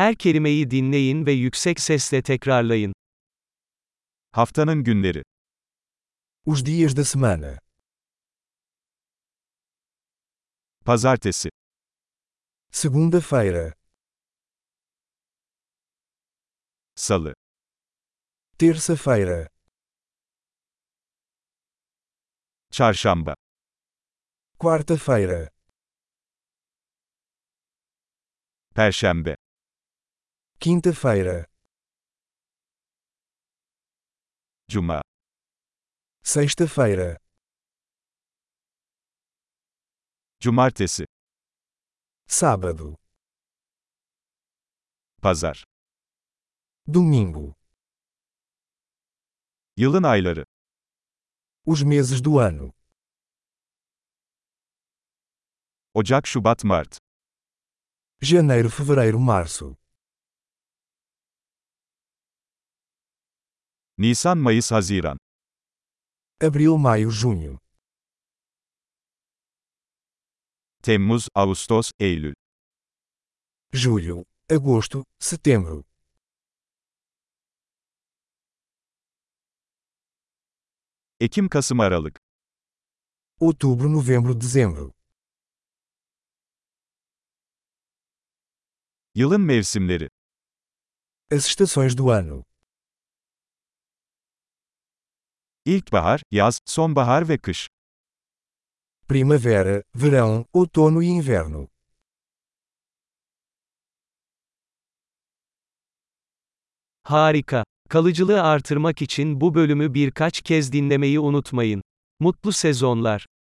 Her kelimeyi dinleyin ve yüksek sesle tekrarlayın. Haftanın günleri. Os dias da semana: Pazartesi, segunda-feira, Salı, terça-feira, Çarşamba, quarta-feira, Perşembe, quinta-feira, Cuma, sexta-feira, Cumartesi, sábado, Pazar. domingo. Yılın ayları. Os meses do ano: Ocak, Şubat, Mart. janeiro, fevereiro, março, Nisan, Mayıs, Haziran. abril, maio, junho, Temmuz, Ağustos, Eylül. julho, agosto, setembro, Ekim, Kasım, Aralık. outubro, novembro, dezembro. Yılın mevsimleri. As estações do ano: İlkbahar, yaz, sonbahar ve kış. primavera, verão, outono e inverno. Harika. Kalıcılığı artırmak için bu bölümü birkaç kez dinlemeyi unutmayın. Mutlu sezonlar.